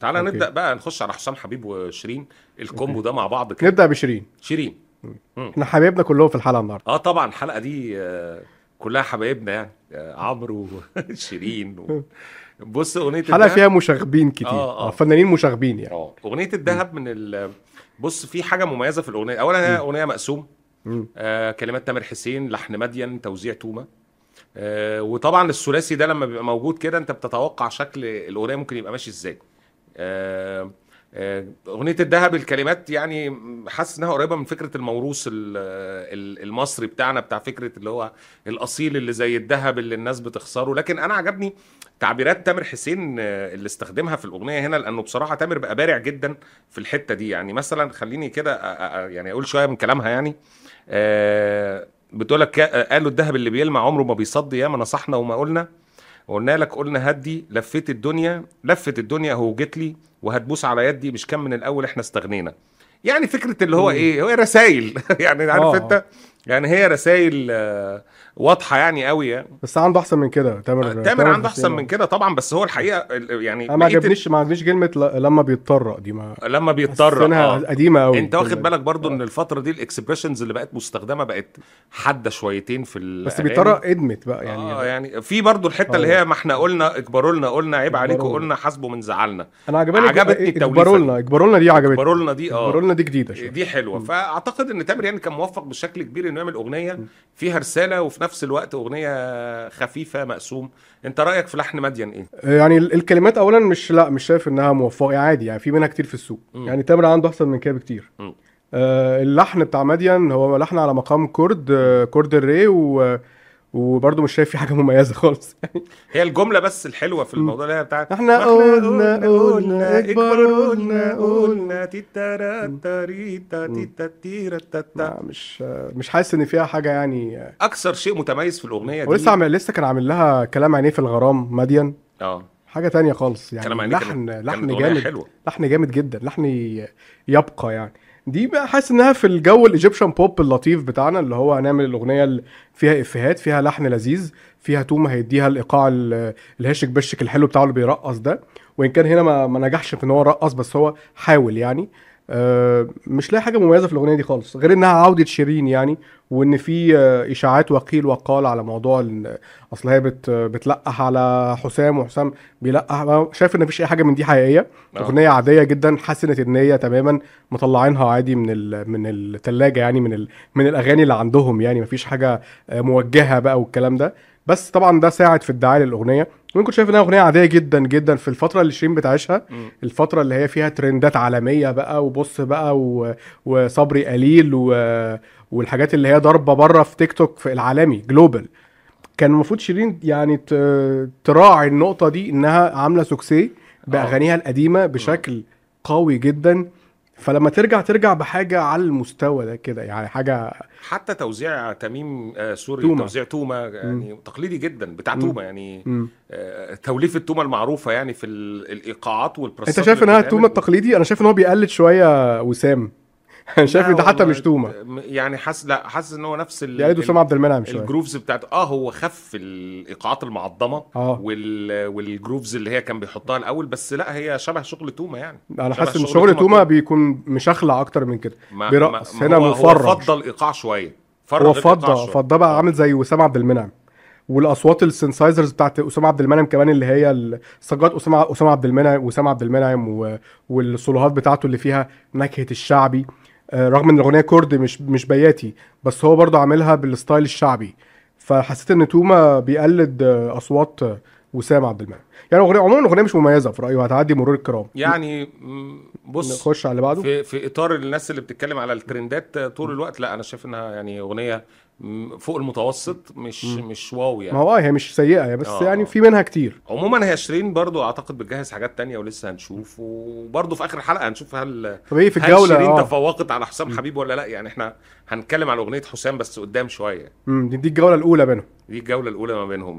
تعالى okay. نبدأ بقى نخش على حسام حبيب وشيرين. ال combo ده مع بعض كده. نبدأ بشيرين. شيرين. إحنا حبايبنا كلهم في الحلقة النهارده. آه طبعا الحلقة دي آه، كلها حبايبنا يعني. آه، عمرو وشيرين و... بص أغنية حلقة الدهب- فيها مشاغبين كتير. آه، آه. آه فنانين مشاغبين يعني. آه أغنية الذهب من ال بص في حاجة مميزة في الأغنية. اولا هي أغنية مقسوم. آه كلمات تامر حسين لحن مدين توزيع تومة. آه وطبعا الثلاثي ده لما بيبقى موجود كده أنت بتتوقع شكل الأغنية ممكن يبقى ماشي إزاي. أغنية الذهب الكلمات يعني حاسس إنها قريبة من فكرة الموروث ال- ال- المصري بتاعنا بتاع فكرة اللي هو الأصيل اللي زي الذهب اللي الناس بتخسره. لكن أنا عجبني تعبيرات تامر حسين آه، اللي استخدمها في الأغنية هنا لأنه بصراحة تامر بقى بارع جدا في الحتة دي. يعني مثلا خليني كده يعني أقول شوية من كلامها يعني. آه، بتقول لك قالوا الذهب اللي بيلمع عمره ما بيصدي ياما نصحنا وما قلنا. قلنا لك قلنا هدي لفيت الدنيا لفت الدنيا اهو جيت لي وهتبوس على يدي مش كان من الأول إحنا استغنينا يعني فكرة اللي هو. إيه هو رسائل يعني عارف آه. أنت يعني هي رسائل واضحة يعني قوي يعني. بس عنده أحسن من كده تامر تامر عنده. أحسن من كده طبعا بس هو الحقيقة ال- يعني ما عجبنيش ما عجبنيش كلمة لما بيضطر دي ما لما حاسسينها آه. قديمة قوي أنت واخد بالك برضو إن الفترة دي الاكسبريشنز اللي بقت مستخدمة بقت حادة شويتين في بس. بيضطر إدمت بقى يعني. آه يعني في برضو الحتة اللي آه. هي ما إحنا قلنا اجبروا لنا قلنا عيب عليكم. قلنا حاسبوا من زعلنا. أنا عجباني عجبتني اجبروا لنا اجبروا لنا دي عجبتني. اجبروا لنا دي آه. اجبروا لنا دي جديدة شوية. دي حلوة. فأعتقد إن تامر يعني كان موفق بشكل كبير انه يعمل اغنيه فيها رسالة وفي نفس الوقت أغنية خفيفة مقسوم. أنت رأيك في لحن مدين إيه؟ يعني ال- الكلمات اولا مش لا مش شايف إنها موفقة يعني عادي يعني في منها كتير في السوق. مم. يعني تامر عنده أحسن من كده بكتير. آه اللحن بتاع مدين هو لحن على مقام كرد آه كرد الري و وبرضه مش شايف فيه حاجة مميزة خالص. هي الجملة بس الحلوة في الموضوع اللي هي بتاعت إحنا قلنا قلنا اجبروا اجبروا لنا لنا قلنا تيتارا تاريتا تيتا تيرا تاتا لا، مش مش حاسس إن فيها حاجة يعني. أكثر شيء متميز في الأغنية دي ولسه عامل لسه كان عامل لها كلام عينيه في الغرام مدين. آه. حاجة تانية خالص. يعني كلام لحن كانت- لحن كانت جامد حلوة. لحن جامد جدا. لحن يبقى يعني. دي بقى حاسس إنها في الجو ال Egyptian pop اللطيف بتاعنا اللي هو هنعمل الأغنية اللي فيها إفيهات فيها لحن لذيذ فيها تومه هيديها الإيقاع ال- الهشك بشك الحلو بتاعه اللي بيرقص ده. وإن كان هنا ما, ما نجحش في إن هو رقص بس هو حاول يعني. آه، مش لاقي حاجة مميزة في الأغنية دي خالص غير إنها عوده شيرين يعني وإن في آه، إشاعات وقيل وقال على موضوع أصل هي بت بتلقح على حسام وحسام بيلقح. شايف إن مفيش أي حاجة من دي حقيقية. آه. أغنية عادية جدا حسنت النية تماما مطلعينها عادي من ال من الثلاجه يعني من ال من الأغاني اللي عندهم يعني مفيش حاجة آه، موجهة بقى والكلام ده. بس طبعا ده ساعد في الدعايه للأغنية. وأنا كنت شايف إنها أغنية عادية جدا جدا في الفترة اللي شيرين بتعيشها. الفترة اللي هي فيها trendات عالمية بقى وبص بقى و... وصبري قليل و... والحاجات اللي هي ضاربة بره في تيك توك في العالمي global كان المفروض شيرين يعني ت... تراعي النقطة دي إنها عاملة سكسيه بأغانيها القديمة بشكل قوي جدا. فلما ترجع ترجع بحاجة على المستوى ده كده يعني حاجة حتى توزيع تميم آه سوري تومة. توزيع تومة يعني تقليدي جدا بتاع. تومة يعني مم. آه توليفه تومه المعروفة يعني في ال- الإيقاعات والبرسات أنت شايف إنها تومة التقليدي أنا شايف إن هو بيقلد شوية وسام شايف ده حتى مش تومه يعني حاسس لا حاسس إن هو نفس ال- ال- وسام عبد المنعم شوية. ال grooves بتاعت آه هو خف الإيقاعات المعظمة آه. وال... وال grooves اللي هي كان بيحطها الأول بس لا هي شبه شغل تومه يعني. أنا حاسس إن شغل توما بيكون مشخلع أكتر من كده. ما بيرقص. ما- هنا مفرغ هو فضل إيقاع شوية. فرغ هو. فضه بقى آه. عامل زي وسام عبد المنعم. والأصوات ال synthesizers بتاعت أسامة عبد المنعم كمان اللي هي الصاجات اسامه أسامة عبد المنعم وسام عبد المنعم. والصولوهات بتاعته اللي فيها نكهة الشعبي. رغم إن الأغنية كرد مش مش بياتي بس هو برضه عاملها بال style الشعبي. فحسيت إن توما بيقلد آه، أصوات آه، وسام عبد المنعم. يعني اغنيه عموما الاغنيه مش مميزة في رأيي وهتعدي مرور الكرام. يعني بص نخش على اللي بعده. في في إطار الناس اللي بتتكلم على الترندات طول الوقت لا أنا شايف إنها يعني أغنية فوق المتوسط مش مش واو ما يعني هو آه هي مش سيئة بس آه، يعني آه. في منها كتير. عموما هي شيرين برضو أعتقد بتجهز حاجات تانية ولسه هنشوف وبرضو في آخر الحلقة هنشوف هل طب إيه في هل الجولة؟ شيرين آه. تفوقت على حسام حبيب ولا لأ؟ يعني إحنا هنتكلم على أغنية حسام بس قدام شوية. مم، دي دي الجولة الأولى بينهم. دي الجولة الأولى ما بينهم.